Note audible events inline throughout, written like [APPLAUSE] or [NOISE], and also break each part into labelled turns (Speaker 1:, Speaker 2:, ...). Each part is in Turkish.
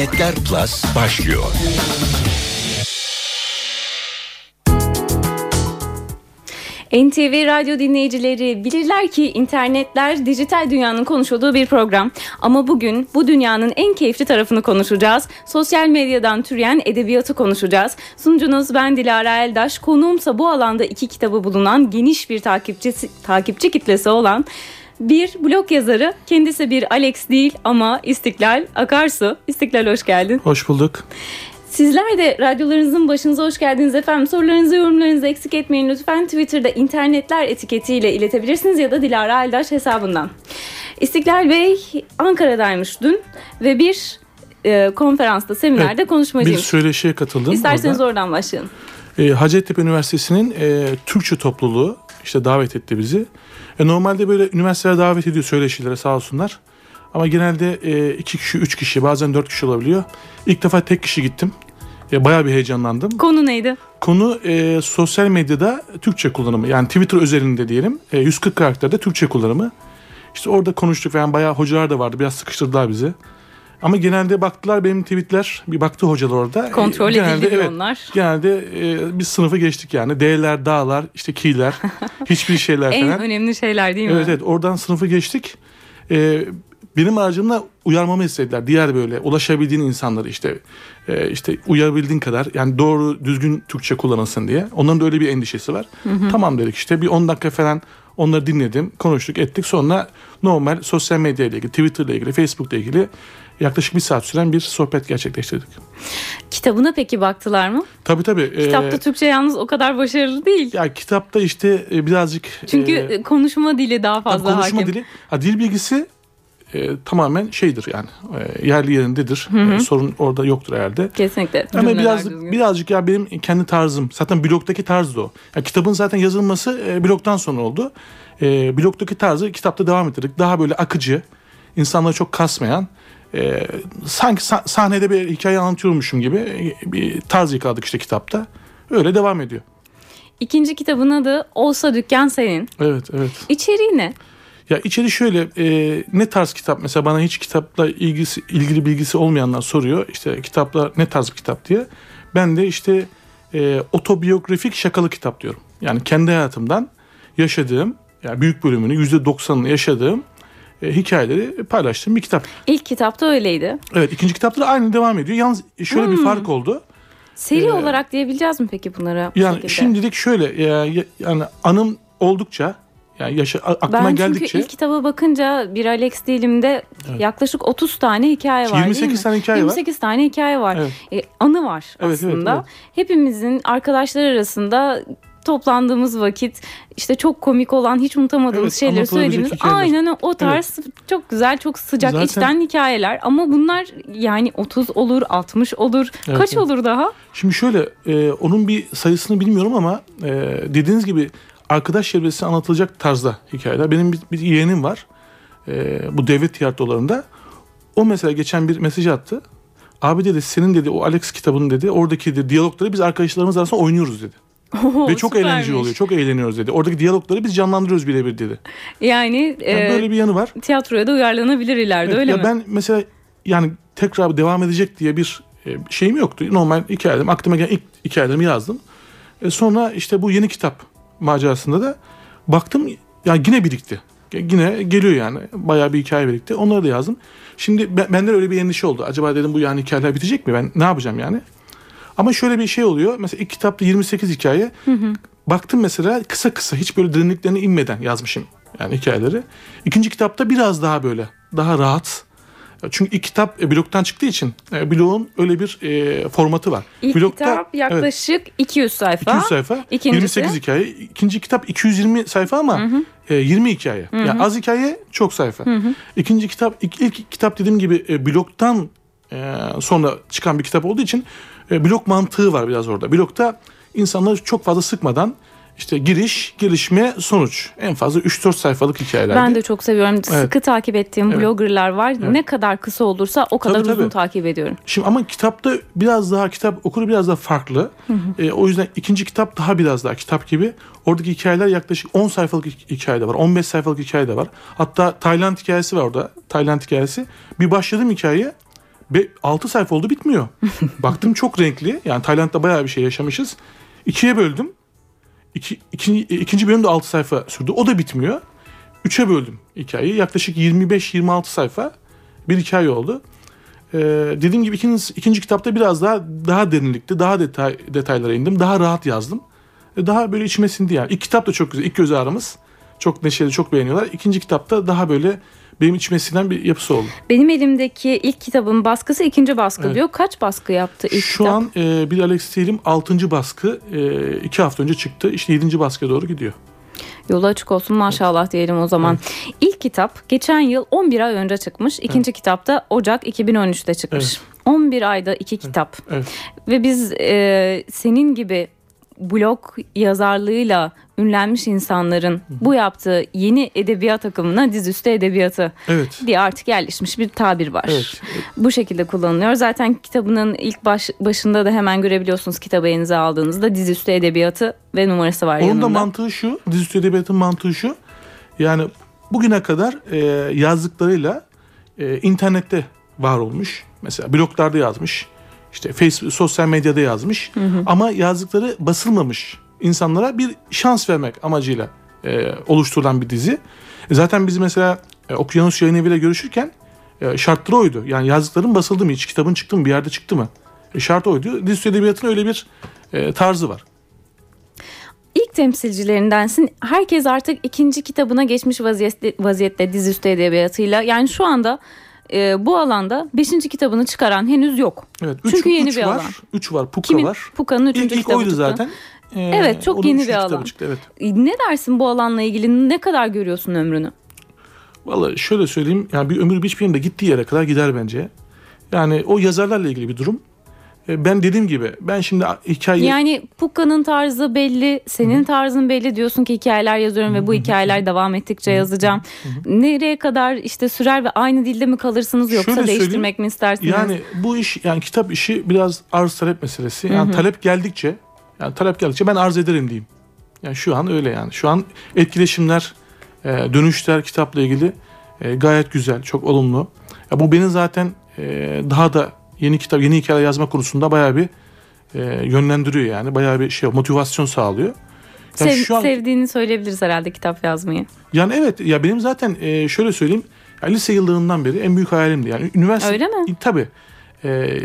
Speaker 1: İnternetler Plus başlıyor.
Speaker 2: NTV Radyo dinleyicileri bilirler ki internetler dijital dünyanın konuşulduğu bir program. Ama bugün bu dünyanın en keyifli tarafını konuşacağız. Sosyal medyadan türeyen edebiyatı konuşacağız. Sunucunuz ben Dilara Eldaş. Konuğumsa bu alanda iki kitabı bulunan geniş bir takipçisi, takipçi kitlesi olan bir blog yazarı. Kendisi bir Alex değil ama İstiklal Akarsu. İstiklal hoş geldin.
Speaker 3: Hoş bulduk.
Speaker 2: Sizler de radyolarınızın başınıza hoş geldiniz efendim. Sorularınızı, yorumlarınızı eksik etmeyin lütfen. Twitter'da internetler etiketiyle iletebilirsiniz ya da Dilara Aldaş hesabından. İstiklal Bey Ankara'daymış dün ve bir e, konferansta, seminerde
Speaker 3: Evet,
Speaker 2: konuşmacıymış.
Speaker 3: Bir söyleşiye katıldım.
Speaker 2: İsterseniz
Speaker 3: orada.
Speaker 2: oradan başlayalım.
Speaker 3: E, Hacettepe Üniversitesi'nin e, Türkçe topluluğu işte davet etti bizi. E, normalde böyle üniversiteler davet ediyor söyleşilere sağ olsunlar. Ama genelde e, iki kişi, üç kişi, bazen dört kişi olabiliyor. İlk defa tek kişi gittim. E, bayağı bir heyecanlandım.
Speaker 2: Konu neydi?
Speaker 3: Konu e, sosyal medyada Türkçe kullanımı. Yani Twitter özelinde diyelim. E, 140 karakterde Türkçe kullanımı. İşte orada konuştuk falan bayağı hocalar da vardı. Biraz sıkıştırdılar bizi. Ama genelde baktılar benim tweetler. Bir baktı hocalar orada. E,
Speaker 2: Kontrol
Speaker 3: genelde,
Speaker 2: edildi
Speaker 3: evet,
Speaker 2: onlar.
Speaker 3: Genelde e, biz sınıfı geçtik yani. D'ler, dağlar, işte ki'ler, [LAUGHS] hiçbir şeyler
Speaker 2: En
Speaker 3: falan.
Speaker 2: önemli şeyler değil mi?
Speaker 3: Evet evet oradan sınıfı geçtik. Ee, benim aracımla uyarmamı istediler. Diğer böyle ulaşabildiğin insanları işte e, işte uyabildiğin kadar yani doğru düzgün Türkçe kullanılsın diye. Onların da öyle bir endişesi var. Tamam dedik işte bir 10 dakika falan onları dinledim, konuştuk, ettik. Sonra normal sosyal medya ile ilgili, Twitter ile ilgili, Facebook ile ilgili yaklaşık bir saat süren bir sohbet gerçekleştirdik.
Speaker 2: Kitabına peki baktılar mı?
Speaker 3: Tabii tabii. e,
Speaker 2: Kitapta Türkçe yalnız o kadar başarılı değil.
Speaker 3: ya kitapta işte e, birazcık
Speaker 2: Çünkü
Speaker 3: e,
Speaker 2: konuşma dili daha fazla
Speaker 3: konuşma
Speaker 2: hakim.
Speaker 3: dili. Ha, dil bilgisi e, tamamen şeydir yani e, yerli yerindedir. E, sorun orada yoktur herhalde.
Speaker 2: Kesinlikle.
Speaker 3: Ama biraz
Speaker 2: düzgün.
Speaker 3: birazcık ya benim kendi tarzım. Zaten blogdaki tarz da o. Ya kitabın zaten yazılması e, blogdan sonra oldu. E, blogdaki tarzı kitapta devam ettirdik. Daha böyle akıcı, insanları çok kasmayan, e, sanki sa- sahnede bir hikaye anlatıyormuşum gibi e, bir tarz yakaladık işte kitapta. Öyle devam ediyor.
Speaker 2: İkinci kitabın adı Olsa Dükkan Senin.
Speaker 3: Evet, evet.
Speaker 2: İçeriği ne?
Speaker 3: Ya içeri şöyle e, ne tarz kitap mesela bana hiç kitapla ilgisi ilgili bilgisi olmayanlar soruyor işte kitaplar ne tarz bir kitap diye. Ben de işte e, otobiyografik şakalı kitap diyorum. Yani kendi hayatımdan yaşadığım yani büyük bölümünü yüzde doksanını yaşadığım e, hikayeleri paylaştığım bir kitap.
Speaker 2: İlk kitapta öyleydi.
Speaker 3: Evet ikinci kitapta da aynı devam ediyor. Yalnız şöyle bir fark oldu.
Speaker 2: Seri
Speaker 3: Ee,
Speaker 2: olarak diyebileceğiz mi peki bunları? bu
Speaker 3: Yani
Speaker 2: şekilde?
Speaker 3: şimdilik şöyle ya- yani anım oldukça yani yaşa, aklıma
Speaker 2: ben çünkü
Speaker 3: geldikçe
Speaker 2: ilk kitaba bakınca bir Alex değilimde yaklaşık 30 tane hikaye var
Speaker 3: 28
Speaker 2: değil mi?
Speaker 3: tane hikaye var.
Speaker 2: 28 tane hikaye var.
Speaker 3: Evet.
Speaker 2: E, anı var
Speaker 3: Evet,
Speaker 2: aslında.
Speaker 3: evet,
Speaker 2: Hepimizin arkadaşlar arasında toplandığımız vakit işte çok komik olan hiç unutamadığımız
Speaker 3: Evet,
Speaker 2: şeyleri söylediğimiz
Speaker 3: hikayeler.
Speaker 2: aynen o- tarz çok güzel çok sıcak
Speaker 3: Zaten-
Speaker 2: içten hikayeler ama bunlar yani 30 olur 60 olur
Speaker 3: Evet,
Speaker 2: kaç
Speaker 3: evet.
Speaker 2: olur daha?
Speaker 3: Şimdi şöyle e, onun bir sayısını bilmiyorum ama e, dediğiniz gibi arkadaş çevresine anlatılacak tarzda hikayeler. Benim bir, bir yeğenim var e, bu devlet tiyatrolarında. O mesela geçen bir mesaj attı. Abi dedi senin dedi o Alex kitabının dedi oradaki dedi, diyalogları biz arkadaşlarımız arasında oynuyoruz dedi.
Speaker 2: Oo,
Speaker 3: Ve çok
Speaker 2: süpermiş.
Speaker 3: eğlenceli oluyor. Çok eğleniyoruz dedi. Oradaki diyalogları biz canlandırıyoruz birebir dedi.
Speaker 2: Yani,
Speaker 3: Yani
Speaker 2: e,
Speaker 3: böyle bir yanı var.
Speaker 2: tiyatroya da uyarlanabilir ileride
Speaker 3: Evet,
Speaker 2: öyle
Speaker 3: ya
Speaker 2: mi?
Speaker 3: ben mesela yani tekrar devam edecek diye bir e, şeyim yoktu. Normal hikayelerim aklıma gelen ilk hikayelerimi yazdım. E, sonra işte bu yeni kitap macerasında da baktım ya yine birikti. Yine geliyor yani. Bayağı bir hikaye birikti. Onları da yazdım. Şimdi ben, bende öyle bir endişe oldu. Acaba dedim bu yani hikayeler bitecek mi? Ben ne yapacağım yani? Ama şöyle bir şey oluyor. Mesela ilk kitapta 28 hikaye. Baktım mesela kısa kısa hiç böyle derinliklerine inmeden yazmışım yani hikayeleri. İkinci kitapta biraz daha böyle daha rahat. Çünkü ilk kitap e, bloktan çıktığı için e, bloğun öyle bir e, formatı var.
Speaker 2: İlk
Speaker 3: Blokta-
Speaker 2: kitap
Speaker 3: evet,
Speaker 2: yaklaşık 200 sayfa.
Speaker 3: 200 sayfa,
Speaker 2: İkincisi?
Speaker 3: 28 hikaye. İkinci kitap 220 sayfa ama e, 20 hikaye. Yani az hikaye, çok sayfa. İkinci kitap, ilk, ilk kitap dediğim gibi e, bloktan e, sonra çıkan bir kitap olduğu için e, blok mantığı var biraz orada. Blokta insanları çok fazla sıkmadan işte giriş, gelişme, sonuç. En fazla 3-4 sayfalık hikayeler.
Speaker 2: Ben de çok seviyorum. Sıkı takip ettiğim
Speaker 3: Evet.
Speaker 2: bloggerlar var. Ne kadar kısa olursa o kadar
Speaker 3: Tabii,
Speaker 2: uzun
Speaker 3: tabii.
Speaker 2: takip ediyorum.
Speaker 3: Şimdi ama kitapta biraz daha kitap okuru biraz daha farklı. E, o yüzden ikinci kitap daha biraz daha kitap gibi. Oradaki hikayeler yaklaşık 10 sayfalık hi- hikaye de var. 15 sayfalık hikaye de var. Hatta Tayland hikayesi var orada. Tayland hikayesi. Bir başladım hikayeye. Be 6 sayfa oldu bitmiyor. [LAUGHS] Baktım çok renkli. Yani Tayland'da bayağı bir şey yaşamışız. İkiye böldüm. İki, iki, ikinci bölüm de 6 sayfa sürdü. O da bitmiyor. Üçe böldüm hikayeyi. Yaklaşık 25-26 sayfa bir hikaye oldu. Ee, dediğim gibi ikinci, ikinci kitapta biraz daha daha derinlikli, daha detay, detaylara indim. Daha rahat yazdım. Daha böyle içime sindi yani. İlk kitap da çok güzel. İlk göz ağrımız. Çok neşeli, çok beğeniyorlar. İkinci kitapta daha böyle benim içime sinen bir yapısı oldu.
Speaker 2: Benim elimdeki ilk kitabın baskısı ikinci baskı
Speaker 3: Evet.
Speaker 2: diyor. Kaç baskı yaptı ilk
Speaker 3: Şu
Speaker 2: kitap?
Speaker 3: an e, bir Alex Steele'im 6. baskı. E, iki hafta önce çıktı. İşte 7. baskıya doğru gidiyor.
Speaker 2: Yolu açık olsun maşallah diyelim o zaman. İlk kitap geçen yıl 11 ay önce çıkmış. İkinci kitap da Ocak 2013'te çıkmış.
Speaker 3: Evet.
Speaker 2: 11 ayda iki kitap.
Speaker 3: Evet.
Speaker 2: Ve biz e, senin gibi blog yazarlığıyla ünlenmiş insanların bu yaptığı yeni edebiyat akımına dizüstü edebiyatı
Speaker 3: Evet.
Speaker 2: diye artık yerleşmiş bir tabir var.
Speaker 3: Evet.
Speaker 2: Bu şekilde kullanılıyor. Zaten kitabının ilk baş, başında da hemen görebiliyorsunuz kitabı elinize aldığınızda dizüstü edebiyatı ve numarası var
Speaker 3: Onun
Speaker 2: yanında.
Speaker 3: da mantığı şu. Dizüstü edebiyatın mantığı şu. Yani bugüne kadar e, yazdıklarıyla e, internette var olmuş. Mesela bloglarda yazmış. İşte Facebook, sosyal medyada yazmış. Ama yazdıkları basılmamış insanlara bir şans vermek amacıyla e, oluşturulan bir dizi. E, zaten biz mesela e, Okyanus Yayın Evi ile görüşürken e, şartları oydu. Yani yazdıkların basıldı mı hiç? Kitabın çıktı mı? Bir yerde çıktı mı? E, şart oydu. Dizüstü edebiyatın öyle bir e, tarzı var.
Speaker 2: İlk temsilcilerindensin. Herkes artık ikinci kitabına geçmiş vaziyette, vaziyette dizüstü edebiyatıyla. Yani şu anda e, bu alanda beşinci kitabını çıkaran henüz yok.
Speaker 3: Evet.
Speaker 2: Çünkü yeni
Speaker 3: üç
Speaker 2: bir
Speaker 3: var.
Speaker 2: alan.
Speaker 3: 3 var. Puka
Speaker 2: Kimin?
Speaker 3: var.
Speaker 2: Puka'nın
Speaker 3: İlk,
Speaker 2: üçüncü
Speaker 3: ilk
Speaker 2: kitabı
Speaker 3: oydu
Speaker 2: çıktı.
Speaker 3: zaten. Ee,
Speaker 2: Evet, çok yeni bir
Speaker 3: kitabı
Speaker 2: alan.
Speaker 3: Çıktı, evet.
Speaker 2: E, Ne dersin bu alanla ilgili? Ne kadar görüyorsun ömrünü?
Speaker 3: Vallahi şöyle söyleyeyim. Yani bir ömür hiçbir yerinde gittiği yere kadar gider bence. Yani o yazarlarla ilgili bir durum. Ee, Ben dediğim gibi ben şimdi hikaye
Speaker 2: Yani Puka'nın tarzı belli, senin tarzın belli diyorsun ki hikayeler yazıyorum ve bu hikayeler devam ettikçe yazacağım. Nereye kadar işte sürer ve aynı dilde mi kalırsınız yoksa
Speaker 3: Şöyle
Speaker 2: değiştirmek mi istersiniz?
Speaker 3: yani bu iş yani kitap işi biraz arz talep meselesi. Yani talep geldikçe yani talep geldikçe ben arz ederim diyeyim. Yani şu an öyle yani. Şu an etkileşimler, e, dönüşler kitapla ilgili e, gayet güzel, çok olumlu. Ya bu beni zaten e, daha da yeni kitap, yeni hikaye yazma konusunda bayağı bir e, yönlendiriyor yani. Bayağı bir şey motivasyon sağlıyor. Yani
Speaker 2: Sev-
Speaker 3: şu an
Speaker 2: Sevdiğini söyleyebiliriz herhalde kitap yazmayı.
Speaker 3: yani evet ya benim zaten e, şöyle söyleyeyim. ya lise yıllarından beri en büyük hayalimdi. Yani üniversite
Speaker 2: Öyle mi?
Speaker 3: E, Tabii. E,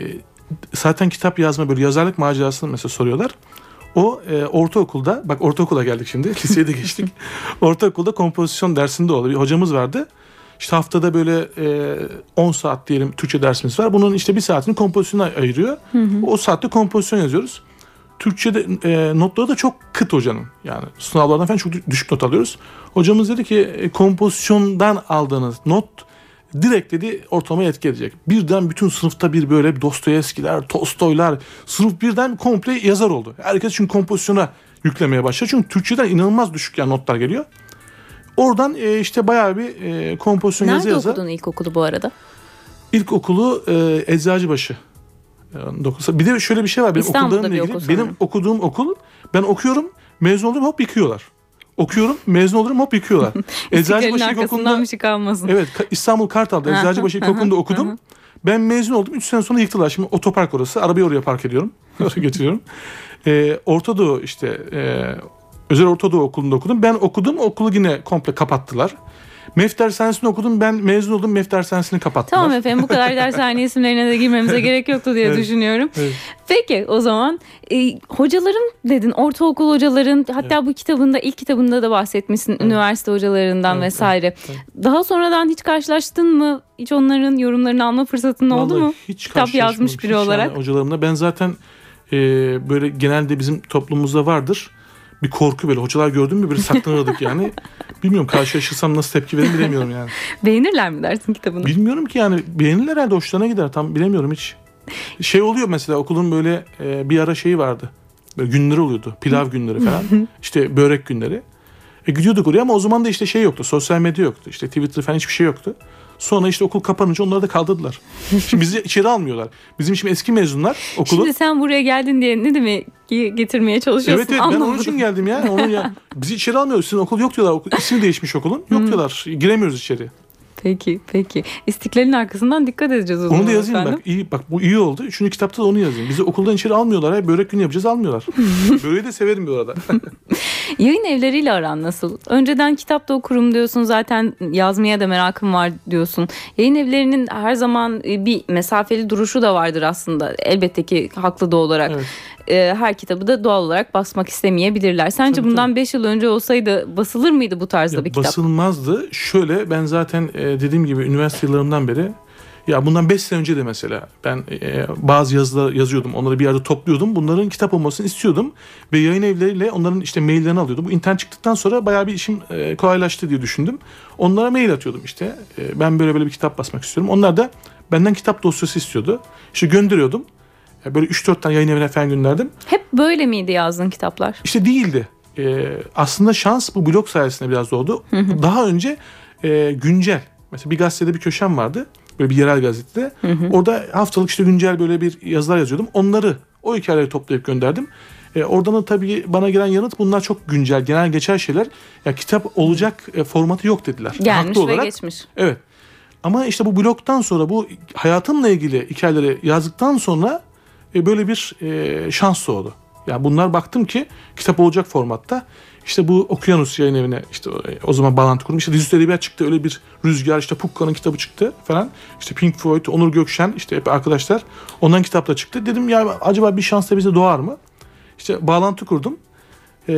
Speaker 3: zaten kitap yazma böyle yazarlık macerasını mesela soruyorlar. O e, ortaokulda bak ortaokula geldik şimdi [LAUGHS] liseye de geçtik. [LAUGHS] ortaokulda kompozisyon dersinde oldu. Bir hocamız vardı. İşte haftada böyle e, 10 saat diyelim Türkçe dersimiz var. Bunun işte bir saatini kompozisyona ayırıyor. O saatte kompozisyon yazıyoruz. Türkçe'de e, notları da çok kıt hocanın. Yani sınavlardan falan çok düşük not alıyoruz. Hocamız dedi ki e, kompozisyondan aldığınız not direkt dedi ortamaya etki edecek. Birden bütün sınıfta bir böyle Dostoyevskiler, Tolstoylar sınıf birden komple yazar oldu. Herkes çünkü kompozisyona yüklemeye başladı. Çünkü Türkçeden inanılmaz düşük yani notlar geliyor. Oradan e, işte bayağı bir e, kompozisyon yazı
Speaker 2: Nerede
Speaker 3: yaza.
Speaker 2: okudun ilkokulu bu arada?
Speaker 3: İlkokulu e, Eczacıbaşı. E, dokusa- Bir de şöyle bir şey var. Benim
Speaker 2: İstanbul'da
Speaker 3: okullarımla
Speaker 2: bir
Speaker 3: ilgili.
Speaker 2: okul
Speaker 3: benim okuduğum okul ben okuyorum mezun olurum hop yıkıyorlar. Okuyorum mezun olurum hop yıkıyorlar. [LAUGHS] Eczacıbaşı İlkokulu'nda
Speaker 2: bir şey kalmasın.
Speaker 3: evet İstanbul Kartal'da Eczacıbaşı İlkokulu'nda okudum. Ben mezun oldum. 3 sene sonra yıktılar. Şimdi otopark orası. Arabayı oraya park ediyorum. [LAUGHS] Oraya getiriyorum. Ee, Orta Doğu işte e, özel Orta Doğu okulunda okudum. Ben okudum. Okulu yine komple kapattılar. MEF dershanesini okudum. Ben mezun oldum. MEF dershanesini kapattılar.
Speaker 2: Tamam efendim bu kadar [LAUGHS] dershane isimlerine de girmemize gerek yoktu diye
Speaker 3: Evet.
Speaker 2: düşünüyorum.
Speaker 3: Evet.
Speaker 2: Peki o zaman e, hocalarım dedin ortaokul hocaların hatta bu kitabında ilk kitabında da bahsetmişsin üniversite hocalarından
Speaker 3: Evet,
Speaker 2: vesaire. Daha sonradan hiç karşılaştın mı? Hiç onların yorumlarını alma fırsatın oldu
Speaker 3: Vallahi
Speaker 2: mu?
Speaker 3: Hiç
Speaker 2: Kitap yazmış biri
Speaker 3: Hiç
Speaker 2: olarak.
Speaker 3: Yani hocalarımla. Ben zaten e, böyle genelde bizim toplumumuzda vardır. Bir korku böyle. Hocalar gördün mü böyle [LAUGHS] saklanırdık yani. Bilmiyorum karşılaşırsam nasıl tepki veririm bilemiyorum yani.
Speaker 2: Beğenirler mi dersin kitabını?
Speaker 3: Bilmiyorum ki yani beğenirler herhalde hoşlarına gider tam bilemiyorum hiç. Şey oluyor mesela okulun böyle e, bir ara şeyi vardı. Böyle günleri oluyordu. Pilav günleri falan. [LAUGHS] işte börek günleri. E, gidiyorduk oraya ama o zaman da işte şey yoktu. Sosyal medya yoktu. İşte Twitter falan hiçbir şey yoktu. Sonra işte okul kapanınca onları da kaldırdılar. [LAUGHS] Şimdi bizi içeri almıyorlar. Bizim şimdi eski mezunlar okulun.
Speaker 2: Şimdi sen buraya geldin diye ne demek getirmeye çalışıyorsun
Speaker 3: Evet evet ben onun
Speaker 2: anlamadım.
Speaker 3: için geldim ya. Onun ya [LAUGHS] bizi içeri almıyoruz. Sizin okul yok diyorlar. Okul, ismi değişmiş okulun. Yok diyorlar. Giremiyoruz içeri.
Speaker 2: Peki peki. İstiklalin arkasından dikkat edeceğiz o zaman
Speaker 3: Onu da yazayım
Speaker 2: efendim.
Speaker 3: bak. İyi bak bu iyi oldu. Üçüncü kitapta da onu yazayım. Bizi okuldan içeri almıyorlar. Ya. Börek günü yapacağız almıyorlar. [LAUGHS] Böreği de severim bu arada.
Speaker 2: Yayın evleriyle aran nasıl? Önceden kitap da okurum diyorsun zaten yazmaya da merakım var diyorsun. Yayın evlerinin her zaman e, bir mesafeli duruşu da vardır aslında. Elbette ki haklı da olarak.
Speaker 3: Evet.
Speaker 2: E, Her kitabı da doğal olarak basmak istemeyebilirler. Sence
Speaker 3: Tabii,
Speaker 2: bundan 5 yıl önce olsaydı basılır mıydı bu tarzda
Speaker 3: Ya
Speaker 2: bir kitap?
Speaker 3: basılmazdı. Şöyle ben zaten e, dediğim gibi üniversite yıllarımdan beri ya bundan 5 sene önce de mesela ben e, bazı yazılar yazıyordum. Onları bir yerde topluyordum. Bunların kitap olmasını istiyordum. Ve yayın evleriyle onların işte maillerini alıyordum. Bu internet çıktıktan sonra bayağı bir işim e, kolaylaştı diye düşündüm. Onlara mail atıyordum işte. E, ben böyle böyle bir kitap basmak istiyorum. Onlar da benden kitap dosyası istiyordu. İşte gönderiyordum. E, Böyle 3-4 tane yayın evine falan gönderdim.
Speaker 2: Hep böyle miydi yazdığın kitaplar?
Speaker 3: İşte değildi. Ee, aslında şans bu blog sayesinde biraz doğdu. Daha önce e, güncel. Mesela bir gazetede bir köşem vardı. Böyle bir yerel gazetede. Orada haftalık işte güncel böyle bir yazılar yazıyordum. Onları o hikayeleri toplayıp gönderdim. E, oradan da tabii bana gelen yanıt bunlar çok güncel, genel geçer şeyler. Ya kitap olacak e, formatı yok dediler.
Speaker 2: Gelmiş
Speaker 3: Haklı
Speaker 2: ve
Speaker 3: olarak.
Speaker 2: geçmiş.
Speaker 3: Evet. Ama işte bu blogdan sonra bu hayatımla ilgili hikayeleri yazdıktan sonra e, böyle bir e, şans doğdu. Yani bunlar baktım ki kitap olacak formatta. İşte bu Okyanus yayın evine işte e, o zaman bağlantı kurdum. İşte dizüstü edebiyat çıktı öyle bir rüzgar işte Pukka'nın kitabı çıktı falan. İşte Pink Floyd, Onur Gökşen işte hep arkadaşlar ondan kitap da çıktı. Dedim ya acaba bir şans da bize doğar mı? İşte bağlantı kurdum. E,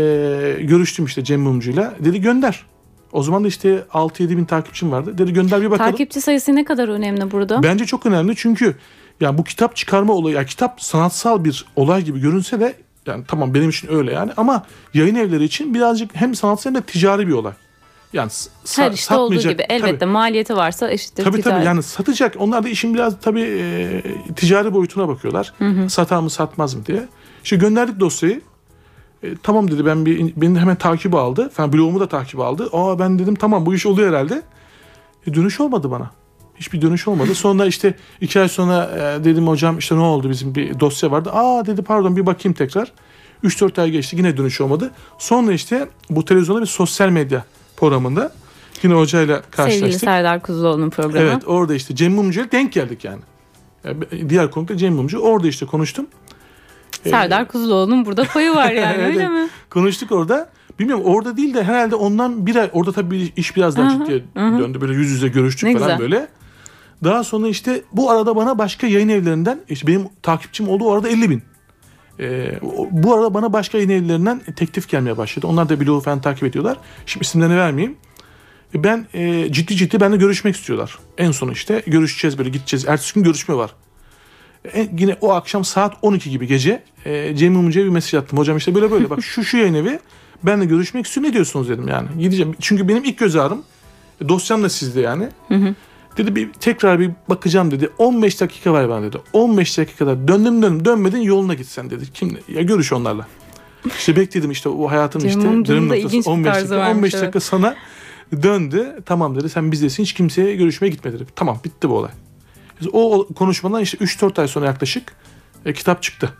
Speaker 3: görüştüm işte Cem Mumcu'yla. Dedi gönder. O zaman da işte 6-7 bin takipçim vardı. Dedi gönder bir bakalım.
Speaker 2: Takipçi sayısı ne kadar önemli burada?
Speaker 3: Bence çok önemli çünkü yani bu kitap çıkarma olayı, yani kitap sanatsal bir olay gibi görünse de yani tamam benim için öyle yani ama yayın evleri için birazcık hem sanatsal hem de ticari bir olay. Yani sa-
Speaker 2: Her işte olduğu
Speaker 3: satmayacak-
Speaker 2: gibi elbette
Speaker 3: Tabii.
Speaker 2: maliyeti varsa eşittir
Speaker 3: Tabii
Speaker 2: ticaret.
Speaker 3: tabii yani satacak. Onlar da işin biraz tabii e, ticari boyutuna bakıyorlar. Satar mı satmaz mı diye. İşte gönderdik dosyayı. E, tamam dedi ben bir beni hemen takip aldı. Falan blogumu da takip aldı. Aa ben dedim tamam bu iş oluyor herhalde. E, dönüş olmadı bana. Hiçbir dönüş olmadı. Sonra işte iki ay sonra e, dedim hocam işte ne oldu bizim bir dosya vardı. Aa dedi pardon bir bakayım tekrar. 3-4 ay geçti yine dönüş olmadı. Sonra işte bu televizyonda bir sosyal medya programında yine hocayla
Speaker 2: Sevgili
Speaker 3: karşılaştık.
Speaker 2: Serdar Kuzuloğlu'nun programı.
Speaker 3: Evet orada işte Cem Mumcu'ya denk geldik yani. Yani Diğer konukta Cem Mumcu. Orada işte konuştum. Ee,
Speaker 2: Serdar Kuzuloğlu'nun burada payı var yani [LAUGHS] öyle
Speaker 3: evet.
Speaker 2: mi?
Speaker 3: Konuştuk orada. Bilmiyorum orada değil de herhalde ondan bir ay orada tabii iş biraz daha ciddiye döndü. Böyle yüz yüze görüştük
Speaker 2: Ne
Speaker 3: falan
Speaker 2: güzel.
Speaker 3: böyle. Daha sonra işte bu arada bana başka yayın evlerinden işte benim takipçim olduğu arada 50 bin. Ee, o- bu arada bana başka yayın evlerinden teklif gelmeye başladı. Onlar da blogu falan takip ediyorlar. Şimdi isimlerini vermeyeyim. E, Ben e, ciddi ciddi benimle görüşmek istiyorlar. En son işte görüşeceğiz böyle gideceğiz. Ertesi gün görüşme var. E, yine o akşam saat 12 gibi gece e, Cem Mumcu'ya bir mesaj attım. Hocam işte böyle böyle bak şu şu yayın evi benle görüşmek istiyor ne diyorsunuz dedim yani. Gideceğim. Çünkü benim ilk göz ağrım e, dosyam da sizde yani. Dedi bir tekrar bir bakacağım dedi. 15 dakika var bana dedi. 15 dakikada döndüm döndüm dönmedin yoluna gitsen dedi. Kim ya görüş onlarla. İşte bekledim işte o hayatın işte dönüm noktası
Speaker 2: ilginç bir
Speaker 3: 15
Speaker 2: tarzı
Speaker 3: dakika.
Speaker 2: varmış,
Speaker 3: 15
Speaker 2: evet.
Speaker 3: dakika sana döndü. Tamam dedi sen bizdesin hiç kimseye görüşmeye gitme dedi. Tamam bitti bu olay. O konuşmadan işte 3-4 ay sonra yaklaşık e, kitap çıktı.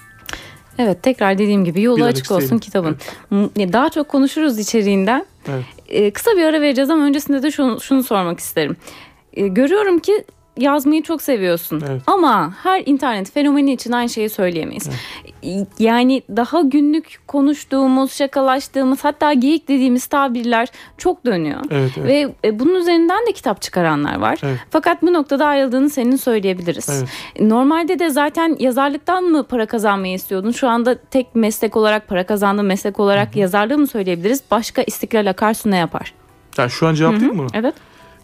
Speaker 2: Evet tekrar dediğim gibi yolu
Speaker 3: Bir
Speaker 2: açık olsun kitabın. M- Daha çok konuşuruz içeriğinden.
Speaker 3: Evet.
Speaker 2: Ee, kısa bir ara vereceğiz ama öncesinde de şunu, şunu sormak isterim. Ee, görüyorum ki yazmayı çok seviyorsun.
Speaker 3: Evet.
Speaker 2: Ama her internet fenomeni için aynı şeyi söyleyemeyiz. Yani daha günlük konuştuğumuz, şakalaştığımız hatta geyik dediğimiz tabirler çok dönüyor.
Speaker 3: Evet, evet.
Speaker 2: Ve e, bunun üzerinden de kitap çıkaranlar var.
Speaker 3: Evet.
Speaker 2: Fakat bu noktada ayrıldığını senin söyleyebiliriz.
Speaker 3: Evet.
Speaker 2: Normalde de zaten yazarlıktan mı para kazanmayı istiyordun? Şu anda tek meslek olarak para kazandığın meslek olarak yazarlığı mı söyleyebiliriz? Başka İstiklal Akarsu ne yapar?
Speaker 3: Yani şu an cevaplayayım mı bunu?
Speaker 2: Evet.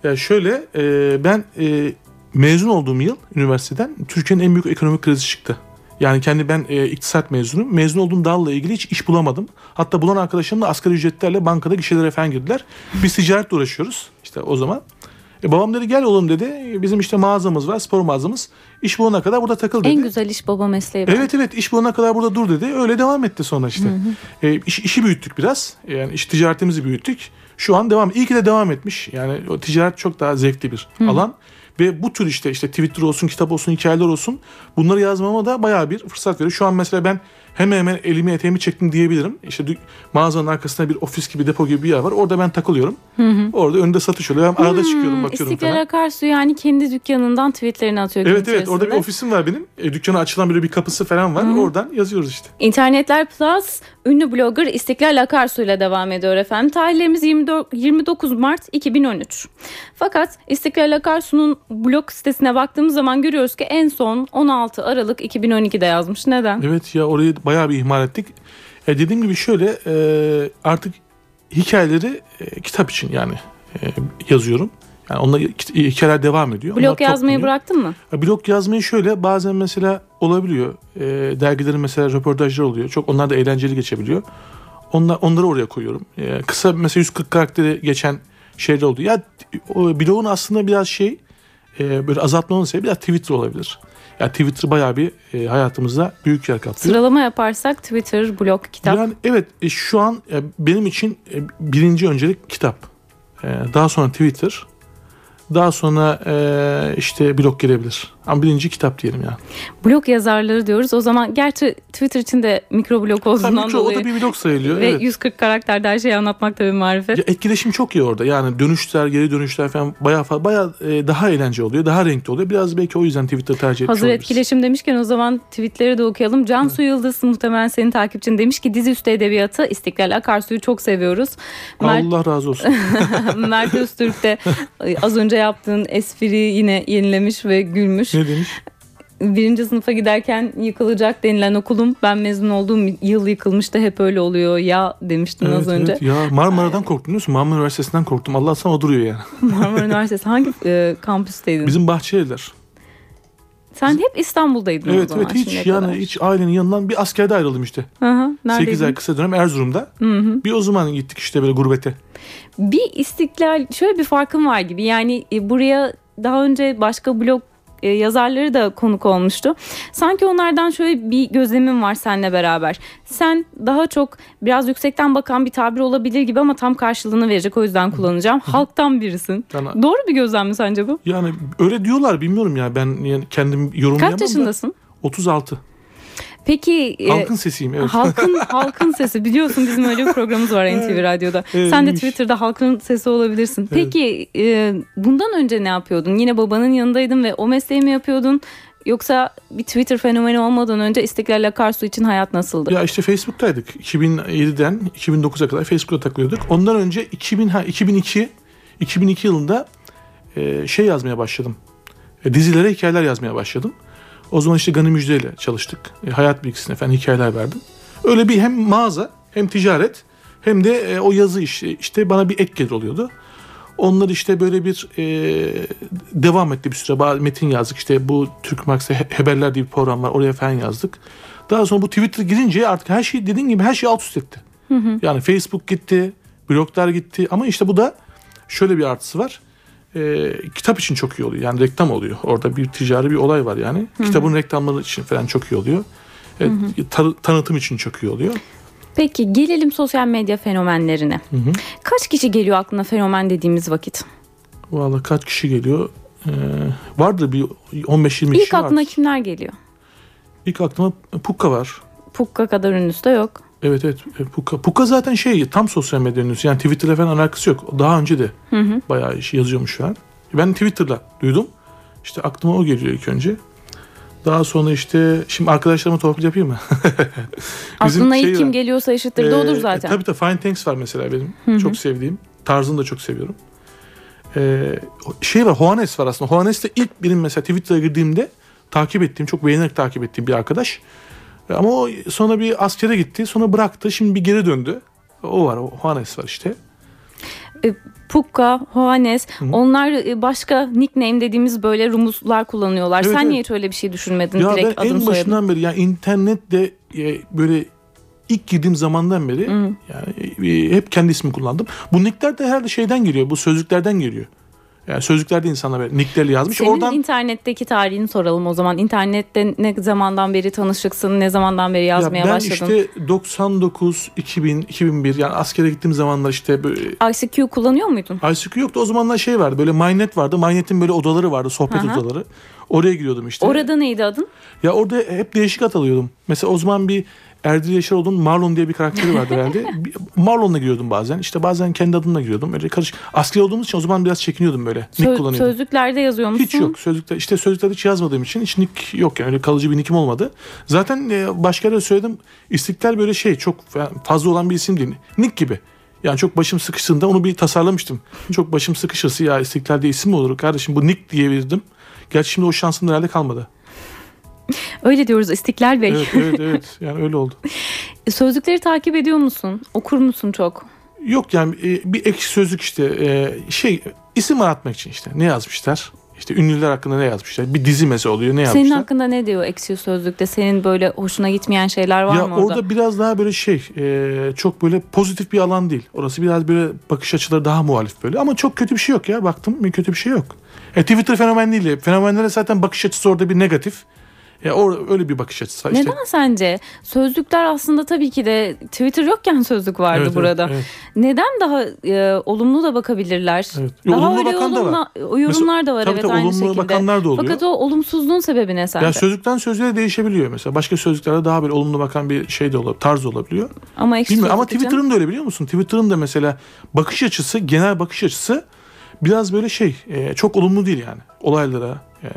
Speaker 3: Ya şöyle e, ben e, mezun olduğum yıl üniversiteden Türkiye'nin en büyük ekonomik krizi çıktı. Yani kendi ben e, iktisat mezunuyum. Mezun olduğum dalla ilgili hiç iş bulamadım. Hatta bulan arkadaşlarım da asgari ücretlerle bankada gişelere falan girdiler. Biz ticaretle uğraşıyoruz işte o zaman. E, babam dedi gel oğlum dedi. Bizim işte mağazamız var spor mağazamız. İş bulana kadar burada takıl dedi.
Speaker 2: En güzel iş baba mesleği. bence.
Speaker 3: Evet evet iş bulana kadar burada dur dedi. Öyle devam etti sonra işte. E, iş, işi büyüttük biraz. Yani iş ticaretimizi büyüttük. Şu an devam. İyi ki de devam etmiş. Yani o ticaret çok daha zevkli bir alan. Ve bu tür işte işte Twitter olsun, kitap olsun, hikayeler olsun bunları yazmama da bayağı bir fırsat veriyor. Şu an mesela ben hemen hemen elimi eteğimi çektim diyebilirim. İşte mağazanın arkasında bir ofis gibi depo gibi bir yer var. Orada ben takılıyorum. Orada önünde satış oluyor. Ben arada çıkıyorum bakıyorum
Speaker 2: İstiklal
Speaker 3: falan.
Speaker 2: Akarsu yani kendi dükkanından tweetlerini atıyor.
Speaker 3: Evet evet orada bir ofisim var benim. E, dükkana açılan böyle bir kapısı falan var. Oradan yazıyoruz işte.
Speaker 2: İnternetler Plus ünlü blogger İstiklal Akarsu ile devam ediyor efendim. Tarihlerimiz 24, 29 Mart 2013. Fakat İstiklal Akarsu'nun blog sitesine baktığımız zaman görüyoruz ki en son 16 Aralık 2012'de yazmış. Neden?
Speaker 3: Evet ya orayı bayağı bir ihmal ettik. E, dediğim gibi şöyle e, artık hikayeleri e, kitap için yani e, yazıyorum. Yani onlar hikayeler devam ediyor. Onlar
Speaker 2: Blog yazmayı
Speaker 3: toplanıyor.
Speaker 2: bıraktın mı?
Speaker 3: Ya Blog yazmayı şöyle bazen mesela olabiliyor. E, dergilerin mesela röportajları oluyor. Çok onlar da eğlenceli geçebiliyor. Onlar, onları oraya koyuyorum. E, kısa mesela 140 karakteri geçen şeyler oldu. Ya blogun aslında biraz şey e, böyle azaltmanın sebebi biraz Twitter olabilir. Yani Twitter bayağı bir e, hayatımızda büyük yer kaplıyor.
Speaker 2: Sıralama yaparsak Twitter, blog, kitap.
Speaker 3: Yani evet e, şu an e, benim için e, birinci öncelik kitap. E, daha sonra Twitter. Daha sonra e, işte blog gelebilir. Ama birinci kitap diyelim ya.
Speaker 2: Blog yazarları diyoruz. O zaman gerçi Twitter için de mikroblog olduğundan
Speaker 3: Tabii ki o
Speaker 2: dolayı.
Speaker 3: da bir blog sayılıyor.
Speaker 2: Ve
Speaker 3: evet.
Speaker 2: 140 karakterde her şeyi anlatmak da bir marifet.
Speaker 3: Ya etkileşim çok iyi orada. Yani dönüşler, geri dönüşler falan bayağı bayağı e, daha eğlenceli oluyor. Daha renkli oluyor. Biraz belki o yüzden Twitter tercih etmiş
Speaker 2: Hazır
Speaker 3: olabiliriz.
Speaker 2: etkileşim demişken o zaman tweetleri de okuyalım. Cansu Yıldız muhtemelen senin takipçin demiş ki dizüstü edebiyatı İstiklal Akarsu'yu çok seviyoruz. Mert,
Speaker 3: Allah razı olsun. [LAUGHS]
Speaker 2: Mert Öztürk de az önce yaptığın espri yine yenilemiş ve gülmüş.
Speaker 3: Ne demiş?
Speaker 2: Birinci sınıfa giderken yıkılacak denilen okulum ben mezun olduğum yıl yıkılmıştı hep öyle oluyor ya demiştin az
Speaker 3: Evet,
Speaker 2: önce.
Speaker 3: evet. Ya Marmara'dan biliyor musun? Marmara Üniversitesi'nden korktum. Allah sana o duruyor yani. [LAUGHS]
Speaker 2: Marmara Üniversitesi hangi e, kampüsteydin?
Speaker 3: Bizim Bahçelievler.
Speaker 2: Sen hep İstanbul'daydın o
Speaker 3: Evet
Speaker 2: zaman.
Speaker 3: evet hiç yani
Speaker 2: kadar.
Speaker 3: hiç ailenin yanından bir askerde ayrıldım işte.
Speaker 2: Hı hı,
Speaker 3: 8 ay kısa dönem Erzurum'da. Bir o zaman gittik işte böyle gurbete.
Speaker 2: Bir istiklal şöyle bir farkım var gibi. Yani e, buraya daha önce başka blog e, yazarları da konuk olmuştu. Sanki onlardan şöyle bir gözlemim var seninle beraber. Sen daha çok biraz yüksekten bakan bir tabir olabilir gibi ama tam karşılığını verecek o yüzden kullanacağım. Halktan birisin.
Speaker 3: Yani,
Speaker 2: Doğru bir gözlem mi sence bu?
Speaker 3: yani öyle diyorlar bilmiyorum ya ben yani kendim yorumlayamam
Speaker 2: Kaç
Speaker 3: da.
Speaker 2: yaşındasın?
Speaker 3: 36.
Speaker 2: Peki e,
Speaker 3: Halkın sesiyim evet.
Speaker 2: Halkın [LAUGHS] halkın sesi biliyorsun bizim öyle bir programımız var NTV Radyo'da.
Speaker 3: Evet,
Speaker 2: Sen de. Twitter'da halkın sesi olabilirsin. Peki e, bundan önce ne yapıyordun? Yine babanın yanındaydın ve o mesleği mi yapıyordun? Yoksa bir Twitter fenomeni olmadan önce İstiklal Akarsu için hayat nasıldı?
Speaker 3: Ya işte Facebook'taydık. 2007'den 2009'a kadar Facebook'ta takılıyorduk. Ondan önce 2000 ha 2002 2002 yılında e, şey yazmaya başladım. E, dizilere hikayeler yazmaya başladım. O zaman işte Gani Müjde ile çalıştık. E, hayat bilgisine falan hikayeler verdim. Öyle bir hem mağaza hem ticaret hem de e, o yazı işte, işte bana bir ek gelir oluyordu. Onlar işte böyle bir e, devam etti bir süre. Bazı metin yazdık. İşte bu Türk Max'te He- Haberler diye bir program var. Oraya falan yazdık. Daha sonra bu Twitter girince artık her şey dediğin gibi her şey alt üst etti. Yani Facebook gitti, bloglar gitti ama işte bu da şöyle bir artısı var. Ee, kitap için çok iyi oluyor. Yani reklam oluyor. Orada bir ticari bir olay var yani. Kitabın reklamları için falan çok iyi oluyor. Evet, ta- tanıtım için çok iyi oluyor.
Speaker 2: Peki gelelim sosyal medya fenomenlerine. Kaç kişi geliyor aklına fenomen dediğimiz vakit?
Speaker 3: Vallahi kaç kişi geliyor? Ee, vardır bir 15-20 kişi
Speaker 2: İlk aklına
Speaker 3: vardır.
Speaker 2: kimler geliyor?
Speaker 3: İlk aklıma Pukka var.
Speaker 2: Pukka kadar ünlüsü de yok.
Speaker 3: Evet evet e, Puka. Puka zaten şey tam sosyal medya ünlüsü. Yani Twitter'la falan alakası yok. Daha önce de bayağı iş yazıyormuş falan. Ben Twitter'la duydum. İşte aklıma o geliyor ilk önce. Daha sonra işte şimdi arkadaşlarıma torpil yapayım mı? [LAUGHS]
Speaker 2: Aklına
Speaker 3: şey
Speaker 2: ilk kim
Speaker 3: var.
Speaker 2: geliyorsa eşittir de odur
Speaker 3: Ee,
Speaker 2: zaten.
Speaker 3: Tabii tabii Fine Thanks var mesela benim. Çok sevdiğim. Tarzını da çok seviyorum. Ee, şey var Juanes var aslında. Juanes de ilk benim mesela Twitter'a girdiğimde takip ettiğim, çok beğenerek takip ettiğim bir arkadaş. Ama o sonra bir askere gitti. Sonra bıraktı. Şimdi bir geri döndü. O var. O Juanes var işte.
Speaker 2: E, Pukka, Johannes onlar e, başka nickname dediğimiz böyle rumuzlar kullanıyorlar.
Speaker 3: Evet,
Speaker 2: Sen
Speaker 3: evet.
Speaker 2: niye hiç öyle bir şey düşünmedin?
Speaker 3: Ya
Speaker 2: Direkt
Speaker 3: ben en
Speaker 2: soyadın.
Speaker 3: başından beri yani internette e, böyle ilk girdiğim zamandan beri yani e, hep kendi ismi kullandım. Bu nickler de herhalde şeyden geliyor. Bu sözlüklerden geliyor. Yani sözlüklerde insanlar böyle nicklerle yazmış.
Speaker 2: Senin
Speaker 3: Oradan
Speaker 2: internetteki tarihini soralım o zaman. İnternette ne zamandan beri tanışıksın, ne zamandan beri yazmaya
Speaker 3: ya ben
Speaker 2: başladın?
Speaker 3: işte 99, 2000, 2001 yani askere gittiğim zamanlar işte böyle
Speaker 2: ICQ kullanıyor muydun?
Speaker 3: ICQ yoktu. O zamanlar şey vardı. Böyle MyNet vardı. MyNet'in böyle odaları vardı. Sohbet
Speaker 2: hı.
Speaker 3: odaları. Oraya giriyordum işte.
Speaker 2: Orada neydi adın?
Speaker 3: Ya orada hep değişik at alıyordum. Mesela o zaman bir Erdil Yaşaroğlu'nun Marlon diye bir karakteri vardı herhalde. [LAUGHS] Marlon'la giriyordum bazen. İşte bazen kendi adımla giriyordum. Öyle karışık. Asker olduğumuz için o zaman biraz çekiniyordum böyle. Nick
Speaker 2: Sö-
Speaker 3: kullanıyordum.
Speaker 2: sözlüklerde yazıyor musun?
Speaker 3: Hiç yok. Sözlükte işte sözlükte hiç yazmadığım için hiç nick yok yani öyle kalıcı bir nickim olmadı. Zaten e, başka yerde söyledim. İstiklal böyle şey çok fazla olan bir isim değil. Nick gibi. Yani çok başım sıkıştığında onu bir tasarlamıştım. çok başım sıkışırsa ya İstiklal'de isim mi olur kardeşim bu Nick diyebilirdim. Gerçi şimdi o şansım herhalde kalmadı.
Speaker 2: Öyle diyoruz İstiklal Bey.
Speaker 3: Evet evet evet [LAUGHS] yani öyle oldu.
Speaker 2: Sözlükleri takip ediyor musun? Okur musun çok?
Speaker 3: Yok yani e, bir ekşi sözlük işte e, şey isim aratmak için işte ne yazmışlar? İşte ünlüler hakkında ne yazmışlar? Bir dizi mesela oluyor ne yazmışlar?
Speaker 2: Senin hakkında ne diyor Eksi Sözlük'te? Senin böyle hoşuna gitmeyen şeyler var
Speaker 3: ya
Speaker 2: mı orada?
Speaker 3: orada biraz daha böyle şey e, çok böyle pozitif bir alan değil. Orası biraz böyle bakış açıları daha muhalif böyle ama çok kötü bir şey yok ya baktım bir kötü bir şey yok. E, Twitter fenomen değil. Fenomenlere zaten bakış açısı orada bir negatif. Ya or, öyle bir bakış açısı. İşte,
Speaker 2: Neden sence? Sözlükler aslında tabii ki de Twitter yokken sözlük vardı
Speaker 3: Evet, evet,
Speaker 2: burada.
Speaker 3: evet.
Speaker 2: Neden daha e, olumlu da bakabilirler?
Speaker 3: Evet.
Speaker 2: Daha
Speaker 3: olumlu
Speaker 2: öyle
Speaker 3: bakan da var.
Speaker 2: o yorumlar da var
Speaker 3: Tabii
Speaker 2: evet
Speaker 3: tabii
Speaker 2: aynı
Speaker 3: olumlu
Speaker 2: şekilde.
Speaker 3: bakanlar da oluyor.
Speaker 2: Fakat o olumsuzluğun sebebi ne sence?
Speaker 3: Ya sözlükten sözlüğe değişebiliyor mesela. Başka sözlüklerde daha böyle olumlu bakan bir şey de olabilir, tarz olabiliyor.
Speaker 2: ama
Speaker 3: Bilmiyorum ama Twitter'ın da öyle biliyor musun? Twitter'ın da mesela bakış açısı, genel bakış açısı biraz böyle şey, e, çok olumlu değil yani olaylara. E,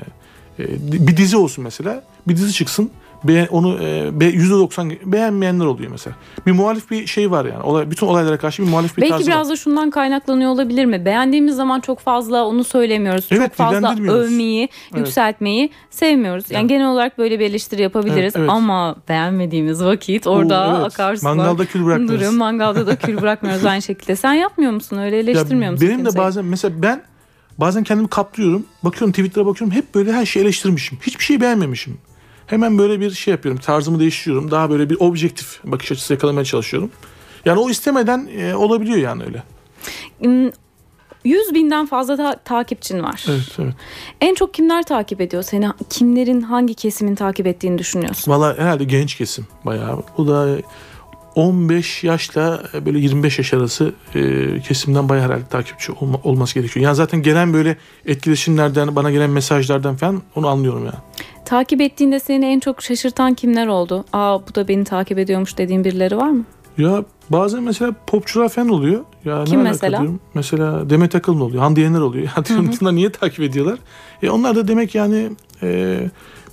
Speaker 3: e, bir dizi olsun mesela, bir dizi çıksın, beğen, onu e, be, %90 beğenmeyenler oluyor mesela. Bir muhalif bir şey var yani. Olay, bütün olaylara karşı bir muhalif bir
Speaker 2: Belki
Speaker 3: tarzı
Speaker 2: biraz
Speaker 3: var.
Speaker 2: da şundan kaynaklanıyor olabilir mi? Beğendiğimiz zaman çok fazla onu söylemiyoruz.
Speaker 3: Evet,
Speaker 2: çok fazla övmeyi, yükseltmeyi sevmiyoruz. Yani
Speaker 3: Evet.
Speaker 2: genel olarak böyle bir eleştiri yapabiliriz.
Speaker 3: Evet, evet.
Speaker 2: Ama beğenmediğimiz vakit orada
Speaker 3: Oo, evet.
Speaker 2: akarsular.
Speaker 3: Mangalda kül bırakmıyoruz.
Speaker 2: Durum mangalda da kül bırakmıyoruz [LAUGHS] aynı şekilde. Sen yapmıyor musun? Öyle
Speaker 3: Ya
Speaker 2: eleştirmiyor musun?
Speaker 3: benim de
Speaker 2: kimseyi?
Speaker 3: bazen mesela ben bazen kendimi kaplıyorum. Bakıyorum Twitter'a bakıyorum hep böyle her şeyi eleştirmişim. Hiçbir şey beğenmemişim. Hemen böyle bir şey yapıyorum. Tarzımı değiştiriyorum. Daha böyle bir objektif bakış açısı yakalamaya çalışıyorum. Yani o istemeden e, olabiliyor yani öyle.
Speaker 2: Hmm, 100 binden fazla ta- takipçin var.
Speaker 3: Evet evet.
Speaker 2: En çok kimler takip ediyor seni? Kimlerin hangi kesimin takip ettiğini düşünüyorsun?
Speaker 3: Valla herhalde genç kesim bayağı. Bu da 15 yaşla böyle 25 yaş arası e, kesimden bayağı herhalde takipçi olma- olması gerekiyor. Yani zaten gelen böyle etkileşimlerden, bana gelen mesajlardan falan onu anlıyorum yani.
Speaker 2: Takip ettiğinde seni en çok şaşırtan kimler oldu? Aa bu da beni takip ediyormuş dediğin birileri var mı?
Speaker 3: Ya bazen mesela popçular falan oluyor. Ya
Speaker 2: Kim mesela?
Speaker 3: diyorum. Mesela Demet Akalın oluyor. Hande Yener oluyor. Ya diyorum [LAUGHS] bunlar niye takip ediyorlar? E onlar da demek yani e,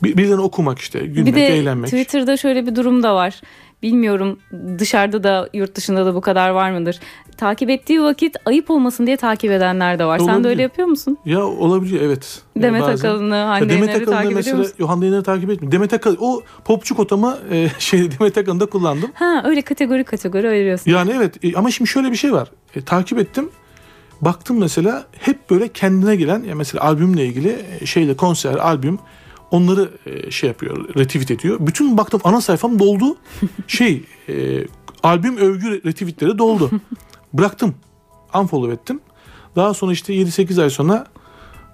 Speaker 3: bir- birilerini okumak işte. Gülmek,
Speaker 2: bir de
Speaker 3: eğlenmek.
Speaker 2: Twitter'da şöyle bir durum da var. Bilmiyorum dışarıda da yurt dışında da bu kadar var mıdır? Takip ettiği vakit ayıp olmasın diye takip edenler de var. Sen de
Speaker 3: Olabilir.
Speaker 2: öyle yapıyor musun?
Speaker 3: Ya olabiliyor evet.
Speaker 2: Demet
Speaker 3: bazen.
Speaker 2: Akalın'ı, Hande
Speaker 3: Demet
Speaker 2: Yener'i takip ediyor
Speaker 3: mesela
Speaker 2: musun?
Speaker 3: Yo, Hande Yener'i takip etmiyorum. Demet Akalın o popçu kotamı e, [LAUGHS] şey Demet Akalın'da kullandım.
Speaker 2: Ha öyle kategori kategori ayırıyorsun.
Speaker 3: Yani evet e, ama şimdi şöyle bir şey var. E, takip ettim. Baktım mesela hep böyle kendine gelen ya mesela albümle ilgili e, şeyle konser, albüm onları e, şey yapıyor, retweet ediyor. Bütün baktım ana sayfam doldu. [LAUGHS] şey e, albüm övgü retweetleri doldu. [LAUGHS] Bıraktım. Unfollow ettim. Daha sonra işte 7-8 ay sonra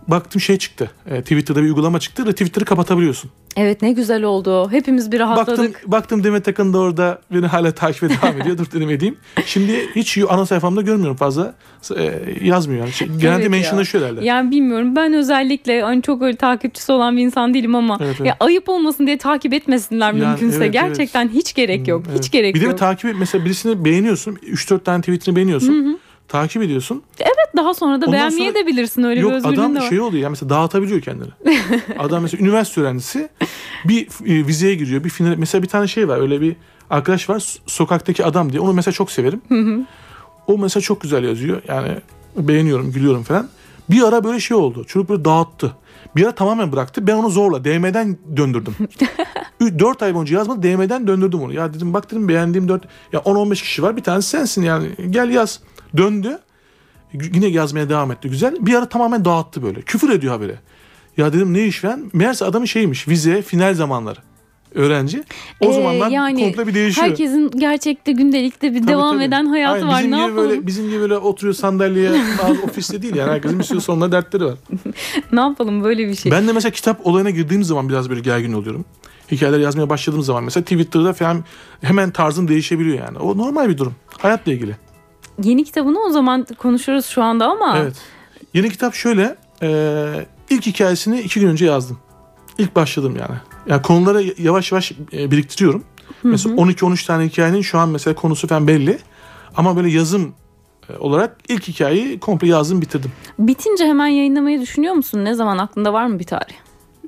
Speaker 3: baktım şey çıktı. E, Twitter'da bir uygulama çıktı. Retweetleri kapatabiliyorsun.
Speaker 2: Evet ne güzel oldu. Hepimiz bir rahatladık.
Speaker 3: Baktım, baktım Demet Akın da orada beni hala takibe devam ediyor. [LAUGHS] Dur dedim edeyim. Şimdi hiç ana sayfamda görmüyorum fazla. E, yazmıyor yani. Şey, genelde
Speaker 2: Evet
Speaker 3: mentionlaşıyor herhalde.
Speaker 2: Yani bilmiyorum ben özellikle hani çok öyle takipçisi olan bir insan değilim ama
Speaker 3: Evet, evet.
Speaker 2: ya ayıp olmasın diye takip etmesinler
Speaker 3: Yani
Speaker 2: mümkünse.
Speaker 3: evet,
Speaker 2: Gerçekten hiç gerek yok.
Speaker 3: Evet.
Speaker 2: Hiç gerek
Speaker 3: bir de
Speaker 2: yok.
Speaker 3: bir takip et. Mesela birisini beğeniyorsun. 3-4 tane tweetini beğeniyorsun. Takip ediyorsun.
Speaker 2: Daha sonra da
Speaker 3: Ondan
Speaker 2: beğenmeye
Speaker 3: sonra-
Speaker 2: de bilirsin öyle bir
Speaker 3: Yok
Speaker 2: özgürlüğün
Speaker 3: adam
Speaker 2: de var.
Speaker 3: şey oluyor ya mesela dağıtabiliyor kendini. [LAUGHS] adam mesela üniversite öğrencisi bir e, vizeye giriyor. Bir final mesela bir tane şey var. Öyle bir arkadaş var. so- Sokaktaki adam diye. Onu mesela çok severim. o mesela çok güzel yazıyor. Yani beğeniyorum, gülüyorum falan. Bir ara böyle şey oldu. Çocuk böyle dağıttı. Bir ara tamamen bıraktı. Ben onu zorla DM'den döndürdüm. [LAUGHS] 4 ay boyunca yazmadı. DM'den döndürdüm onu. Ya dedim bak dedim beğendiğim 4 ya 10-15 kişi var. Bir tanesi sensin yani. Gel yaz. Döndü. Yine yazmaya devam etti. Güzel. Bir ara tamamen dağıttı böyle. Küfür ediyor habere. Ya dedim ne iş falan. Meğerse adamın şeymiş. Vize final zamanları. öğrenci. O
Speaker 2: Ee,
Speaker 3: zamanlar
Speaker 2: yani
Speaker 3: komple bir değişiyor.
Speaker 2: Herkesin gerçekte gündelikte bir
Speaker 3: Tabii,
Speaker 2: devam
Speaker 3: tabii.
Speaker 2: eden hayatı
Speaker 3: Aynen,
Speaker 2: var.
Speaker 3: Bizim
Speaker 2: Ne
Speaker 3: gibi
Speaker 2: yapalım?
Speaker 3: böyle bizim gibi böyle oturuyor sandalyeye [LAUGHS] bazı ofiste değil yani herkesin bir sürü sonuna dertleri var. [LAUGHS]
Speaker 2: Ne yapalım böyle bir şey.
Speaker 3: Ben de mesela kitap olayına girdiğim zaman biraz böyle gergin oluyorum. Hikayeler yazmaya başladığım zaman mesela Twitter'da falan hemen tarzım değişebiliyor yani. O normal bir durum. Hayatla ilgili.
Speaker 2: Yeni kitabını o zaman konuşuruz şu anda ama
Speaker 3: Evet. Yeni kitap şöyle. E, ilk hikayesini iki gün önce yazdım. İlk başladım yani. Yani konuları yavaş yavaş e, biriktiriyorum. Mesela 12-13 tane hikayenin şu an mesela konusu falan belli. Ama böyle yazım e, olarak ilk hikayeyi komple yazdım bitirdim.
Speaker 2: bitince hemen yayınlamayı düşünüyor musun? Ne zaman aklında var mı bir tarih?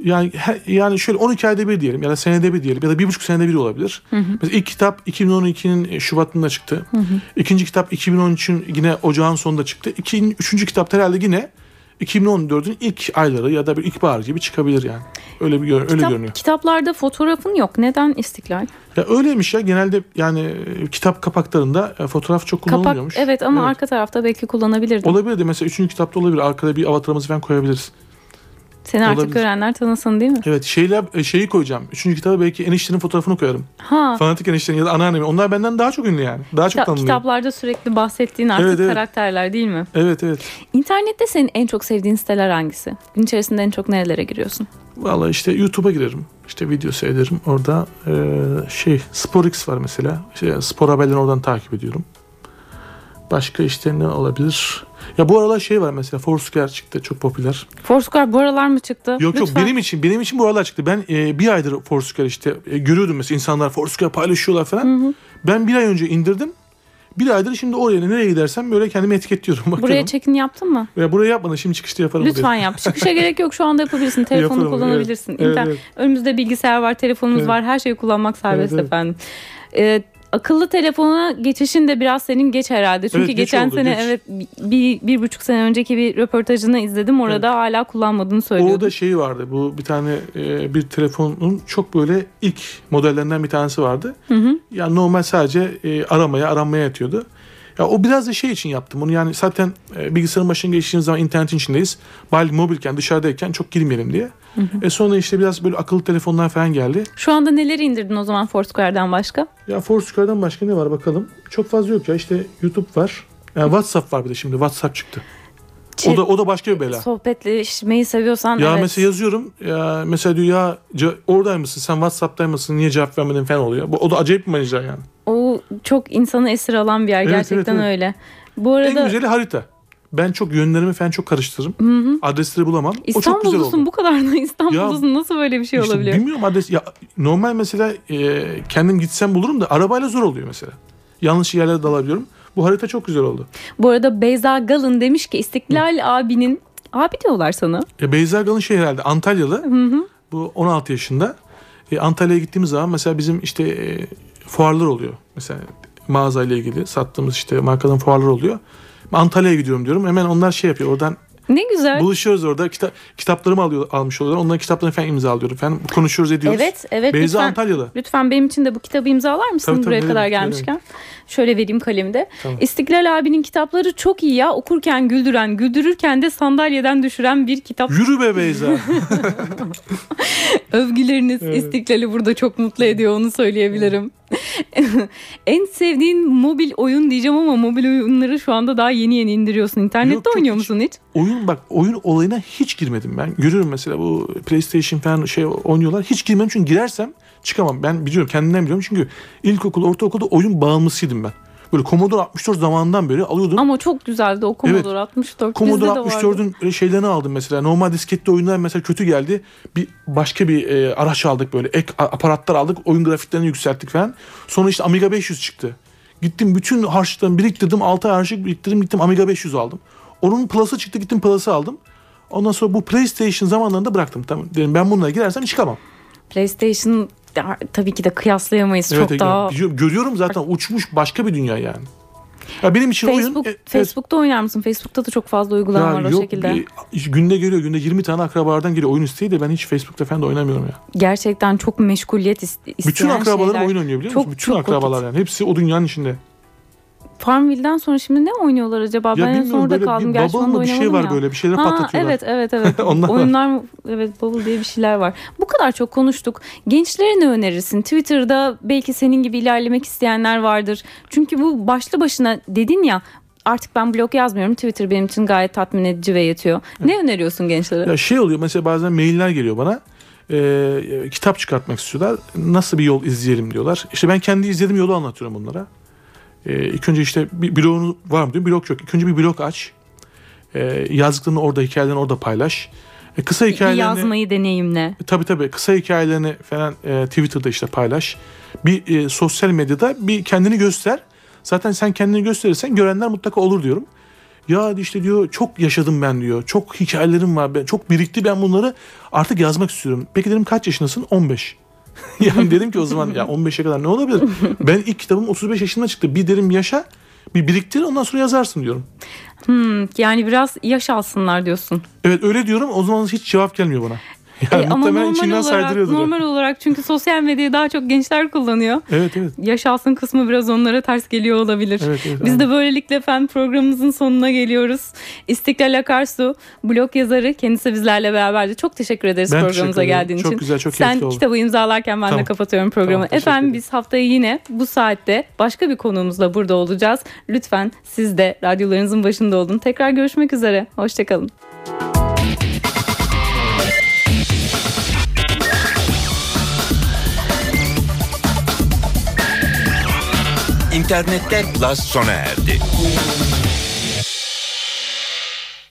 Speaker 3: Yani yani şöyle 12 ayda bir diyelim ya da senede bir diyelim ya da bir buçuk senede bir olabilir. Mesela ilk kitap 2012'nin Şubat'ında çıktı. İkinci kitap 2013'ün yine ocağın sonunda çıktı. İkinci, üçüncü kitap herhalde yine 2014'ün ilk ayları ya da bir ilkbahar gibi çıkabilir yani. Öyle bir öyle
Speaker 2: Kitap-
Speaker 3: görünüyor.
Speaker 2: Kitaplarda fotoğrafın yok. Neden istiklal?
Speaker 3: Ya öyleymiş ya genelde yani e, kitap kapaklarında e, fotoğraf çok
Speaker 2: Kapak
Speaker 3: kullanılmıyormuş.
Speaker 2: evet ama
Speaker 3: Evet.
Speaker 2: arka tarafta belki kullanabilirdin.
Speaker 3: Olabilir de mesela üçüncü kitapta olabilir. Arkada bir avatarımızı falan koyabiliriz.
Speaker 2: Seni artık
Speaker 3: olabilir.
Speaker 2: görenler tanısın değil mi?
Speaker 3: Evet şeyler e, şeyi koyacağım. Üçüncü kitaba belki eniştenin fotoğrafını koyarım.
Speaker 2: Ha.
Speaker 3: Fanatik eniştenin ya da anneannemin. Onlar benden daha çok ünlü yani. Daha çok
Speaker 2: Kitap-
Speaker 3: tanınıyor.
Speaker 2: kitaplarda sürekli bahsettiğin artık
Speaker 3: Evet, evet.
Speaker 2: karakterler değil mi?
Speaker 3: Evet evet.
Speaker 2: İnternette senin en çok sevdiğin siteler hangisi? Gün içerisinde en çok nerelere giriyorsun?
Speaker 3: Valla işte YouTube'a girerim. İşte video seyrederim. Orada e, şey SporX var mesela. İşte spor haberlerini oradan takip ediyorum. Başka işte ne olabilir? Ya bu aralar şey var mesela Foursquare çıktı çok popüler.
Speaker 2: Foursquare bu aralar mı çıktı?
Speaker 3: Yok yok
Speaker 2: Lütfen.
Speaker 3: benim için benim için bu aralar çıktı. Ben e, bir aydır Foursquare işte e, görüyordum mesela insanlar Foursquare paylaşıyorlar falan. Ben bir ay önce indirdim. Bir aydır şimdi oraya nereye gidersem böyle kendimi etiketliyorum. [LAUGHS]
Speaker 2: Buraya
Speaker 3: Bakıyorum.
Speaker 2: check-in yaptın mı?
Speaker 3: Ve buraya yapmadım şimdi çıkışta yaparım.
Speaker 2: Lütfen
Speaker 3: buraya.
Speaker 2: yap. Çıkışa gerek yok. Şu anda yapabilirsin. [LAUGHS] Telefonu
Speaker 3: Yaparım,
Speaker 2: kullanabilirsin.
Speaker 3: evet. Evet, evet.
Speaker 2: Önümüzde bilgisayar var, telefonumuz
Speaker 3: Evet.
Speaker 2: var. Her şeyi kullanmak serbest
Speaker 3: Evet, evet.
Speaker 2: efendim. Ee, akıllı telefona geçişin de biraz senin geç herhalde. Çünkü
Speaker 3: Evet, geç
Speaker 2: geçen
Speaker 3: oldu,
Speaker 2: sene
Speaker 3: geç.
Speaker 2: evet bir, bir buçuk sene önceki bir röportajını izledim. Orada hala kullanmadığını söylüyordu.
Speaker 3: Orada şey vardı. Bu bir tane e, bir telefonun çok böyle ilk modellerinden bir tanesi vardı.
Speaker 2: Hı hı.
Speaker 3: Yani normal sadece e, aramaya aranmaya yatıyordu. Ya o biraz da şey için yaptım bunu yani zaten e, bilgisayarın başına geçtiğimiz zaman internetin içindeyiz. Bari mobilken dışarıdayken çok girmeyelim diye. E sonra işte biraz böyle akıllı telefonlar falan geldi.
Speaker 2: Şu anda neleri indirdin o zaman Foursquare'den başka?
Speaker 3: Ya Foursquare'dan başka ne var bakalım. Çok fazla yok ya işte YouTube var. Yani WhatsApp var bir de şimdi WhatsApp çıktı. O da o da başka bir bela.
Speaker 2: Sohbetleşmeyi seviyorsan
Speaker 3: Ya
Speaker 2: evet.
Speaker 3: mesela yazıyorum ya mesela diyor ya oradaymışsın sen Whatsapp'taymışsın niye cevap vermedin falan oluyor. Bu, o da acayip bir mecra yani.
Speaker 2: O çok insanı esir alan bir yer.
Speaker 3: Evet,
Speaker 2: Gerçekten
Speaker 3: evet, evet.
Speaker 2: öyle. Bu
Speaker 3: En
Speaker 2: arada
Speaker 3: güzeli harita. Ben çok yönlerimi falan çok karıştırırım. Adresleri bulamam. O çok güzel
Speaker 2: İstanbullusun bu kadar da İstanbullusun. Nasıl böyle bir şey
Speaker 3: İşte
Speaker 2: olabiliyor?
Speaker 3: bilmiyorum adres. Ya, normal mesela e, kendim gitsem bulurum da arabayla zor oluyor mesela. Yanlış yerlere dalabiliyorum. Bu harita çok güzel oldu.
Speaker 2: Bu arada Beyza Galın demiş ki İstiklal abinin abi diyorlar sana.
Speaker 3: E, Beyza Galın şey herhalde Antalyalı. Bu 16 yaşında. E, Antalya'ya gittiğimiz zaman mesela bizim işte e, fuarlar oluyor. Mesela mağazayla ilgili sattığımız işte markadan fuarlar oluyor. Antalya'ya gidiyorum diyorum. Hemen onlar şey yapıyor. Oradan
Speaker 2: Ne güzel.
Speaker 3: buluşuyoruz orada. Kita- kitaplarımı alıyor, almış oluyorlar. Onların kitaplarını falan imzalıyorum. Falan konuşuyoruz ediyoruz.
Speaker 2: Evet, evet.
Speaker 3: Beyza
Speaker 2: lütfen,
Speaker 3: Antalyalı.
Speaker 2: lütfen benim için de bu kitabı imzalar mısın
Speaker 3: Tabii, tabii,
Speaker 2: buraya kadar
Speaker 3: demek,
Speaker 2: gelmişken? Şöyle vereyim kalemde.
Speaker 3: Tamam.
Speaker 2: İstiklal abinin kitapları çok iyi ya. Okurken güldüren, güldürürken de sandalyeden düşüren bir kitap.
Speaker 3: Yürü be Beyza. [LAUGHS] [LAUGHS]
Speaker 2: Övgüleriniz
Speaker 3: Evet.
Speaker 2: İstiklal'i burada çok mutlu ediyor onu söyleyebilirim. [LAUGHS] en sevdiğin mobil oyun diyeceğim ama mobil oyunları şu anda daha yeni yeni indiriyorsun. İnternette
Speaker 3: Yok, çok
Speaker 2: oynuyor
Speaker 3: hiç-
Speaker 2: musun hiç?
Speaker 3: oyun bak oyun olayına hiç girmedim ben. Görüyorum mesela bu PlayStation falan şey oynuyorlar. Hiç girmem çünkü girersem çıkamam. Ben biliyorum kendimden biliyorum çünkü ilkokul, ortaokulda oyun bağımlısıydım ben. Böyle Commodore 64 zamanından beri alıyordum.
Speaker 2: Ama çok güzeldi o Commodore 64.
Speaker 3: Commodore
Speaker 2: Bizde de vardı.
Speaker 3: 64'ün öyle şeylerini aldım mesela. Normal disketli oyunlar mesela kötü geldi. Bir başka bir e, araç aldık böyle. Ek aparatlar aldık. Oyun grafiklerini yükselttik falan. Sonra işte Amiga 500 çıktı. Gittim bütün harçlıklarımı biriktirdim. 6 ay harçlık biriktirdim. Gittim Amiga 500 aldım. Onun Plus'ı çıktı. Gittim Plus'ı aldım. Ondan sonra bu PlayStation zamanlarında bıraktım. Tamam dedim ben bununla girersem çıkamam.
Speaker 2: PlayStation tabii ki de kıyaslayamayız.
Speaker 3: Evet,
Speaker 2: çok daha
Speaker 3: biliyorum, görüyorum zaten uçmuş başka bir dünya yani. Ya benim için
Speaker 2: Facebook,
Speaker 3: oyun e, evet.
Speaker 2: Facebook'ta oynar mısın? Facebook'ta da çok fazla uygulama
Speaker 3: Ya
Speaker 2: var o
Speaker 3: yok,
Speaker 2: şekilde.
Speaker 3: bir- günde geliyor günde 20 tane akrabalardan geliyor oyun isteği de ben hiç Facebook'ta falan da oynamıyorum ya.
Speaker 2: Gerçekten çok meşguliyet is- isteyen
Speaker 3: Bütün akrabalarım
Speaker 2: şeyler.
Speaker 3: oyun oynuyor biliyor
Speaker 2: Çok-
Speaker 3: musun? Bütün
Speaker 2: çok
Speaker 3: akrabalar
Speaker 2: vakit.
Speaker 3: yani. Hepsi o dünyanın içinde.
Speaker 2: Farmville'den sonra şimdi ne oynuyorlar acaba?
Speaker 3: Ya
Speaker 2: ben en son orada kaldım. Gerçi
Speaker 3: bubble mı bir şey var
Speaker 2: ya.
Speaker 3: böyle bir şeyler
Speaker 2: Ha,
Speaker 3: patlatıyorlar.
Speaker 2: evet evet evet. [LAUGHS]
Speaker 3: Onlar var.
Speaker 2: Oyunlar evet bubble diye bir şeyler var. Bu kadar çok konuştuk. Gençlere ne önerirsin? Twitter'da belki senin gibi ilerlemek isteyenler vardır. Çünkü bu başlı başına dedin ya artık ben blog yazmıyorum. Twitter benim için gayet tatmin edici ve yetiyor. Ne öneriyorsun gençlere?
Speaker 3: Ya şey oluyor mesela bazen mailler geliyor bana. Ee, kitap çıkartmak istiyorlar. Nasıl bir yol izleyelim diyorlar. İşte ben kendi izlediğim yolu anlatıyorum onlara. Ee, ilk önce işte bir blogun var mı diyor. Blog yok. İlk önce bir blog aç. Ee, yazdıklarını orada, hikayelerini orada paylaş. E, kısa
Speaker 2: Bir
Speaker 3: hikayelerini...
Speaker 2: yazmayı deneyimle.
Speaker 3: Tabii tabii kısa hikayelerini falan e, Twitter'da işte paylaş. Bir e, sosyal medyada bir kendini göster. Zaten sen kendini gösterirsen görenler mutlaka olur diyorum. Ya işte diyor çok yaşadım ben diyor. Çok hikayelerim var. Ben, çok birikti ben bunları artık yazmak istiyorum. Peki dedim kaç yaşındasın? 15. [LAUGHS] yani dedim ki o zaman ya 15'e kadar ne olabilir? Ben ilk kitabım 35 yaşında çıktı. Bir derim yaşa bir biriktir ondan sonra yazarsın diyorum.
Speaker 2: Hmm, yani biraz yaş alsınlar diyorsun.
Speaker 3: Evet öyle diyorum o zaman hiç cevap gelmiyor bana. [LAUGHS] Yani
Speaker 2: E, ama normal olarak, normal olarak çünkü sosyal medyayı daha çok gençler kullanıyor.
Speaker 3: Evet evet.
Speaker 2: Yaş alsın kısmı biraz onlara ters geliyor olabilir.
Speaker 3: Evet, evet,
Speaker 2: Biz
Speaker 3: aynen.
Speaker 2: de böylelikle efendim programımızın sonuna geliyoruz. İstiklal Akarsu blog yazarı kendisi bizlerle beraberdi. Çok teşekkür ederiz
Speaker 3: Ben
Speaker 2: programımıza
Speaker 3: teşekkür
Speaker 2: geldiğin
Speaker 3: Çok
Speaker 2: için.
Speaker 3: güzel, çok
Speaker 2: Sen
Speaker 3: oldu.
Speaker 2: kitabı imzalarken ben de
Speaker 3: Tamam.
Speaker 2: kapatıyorum programı.
Speaker 3: Tamam,
Speaker 2: efendim biz haftaya yine bu saatte başka bir konuğumuzla burada olacağız. Lütfen siz de radyolarınızın başında olun. Tekrar görüşmek üzere. Hoşçakalın.
Speaker 1: İnternette Plus sona erdi.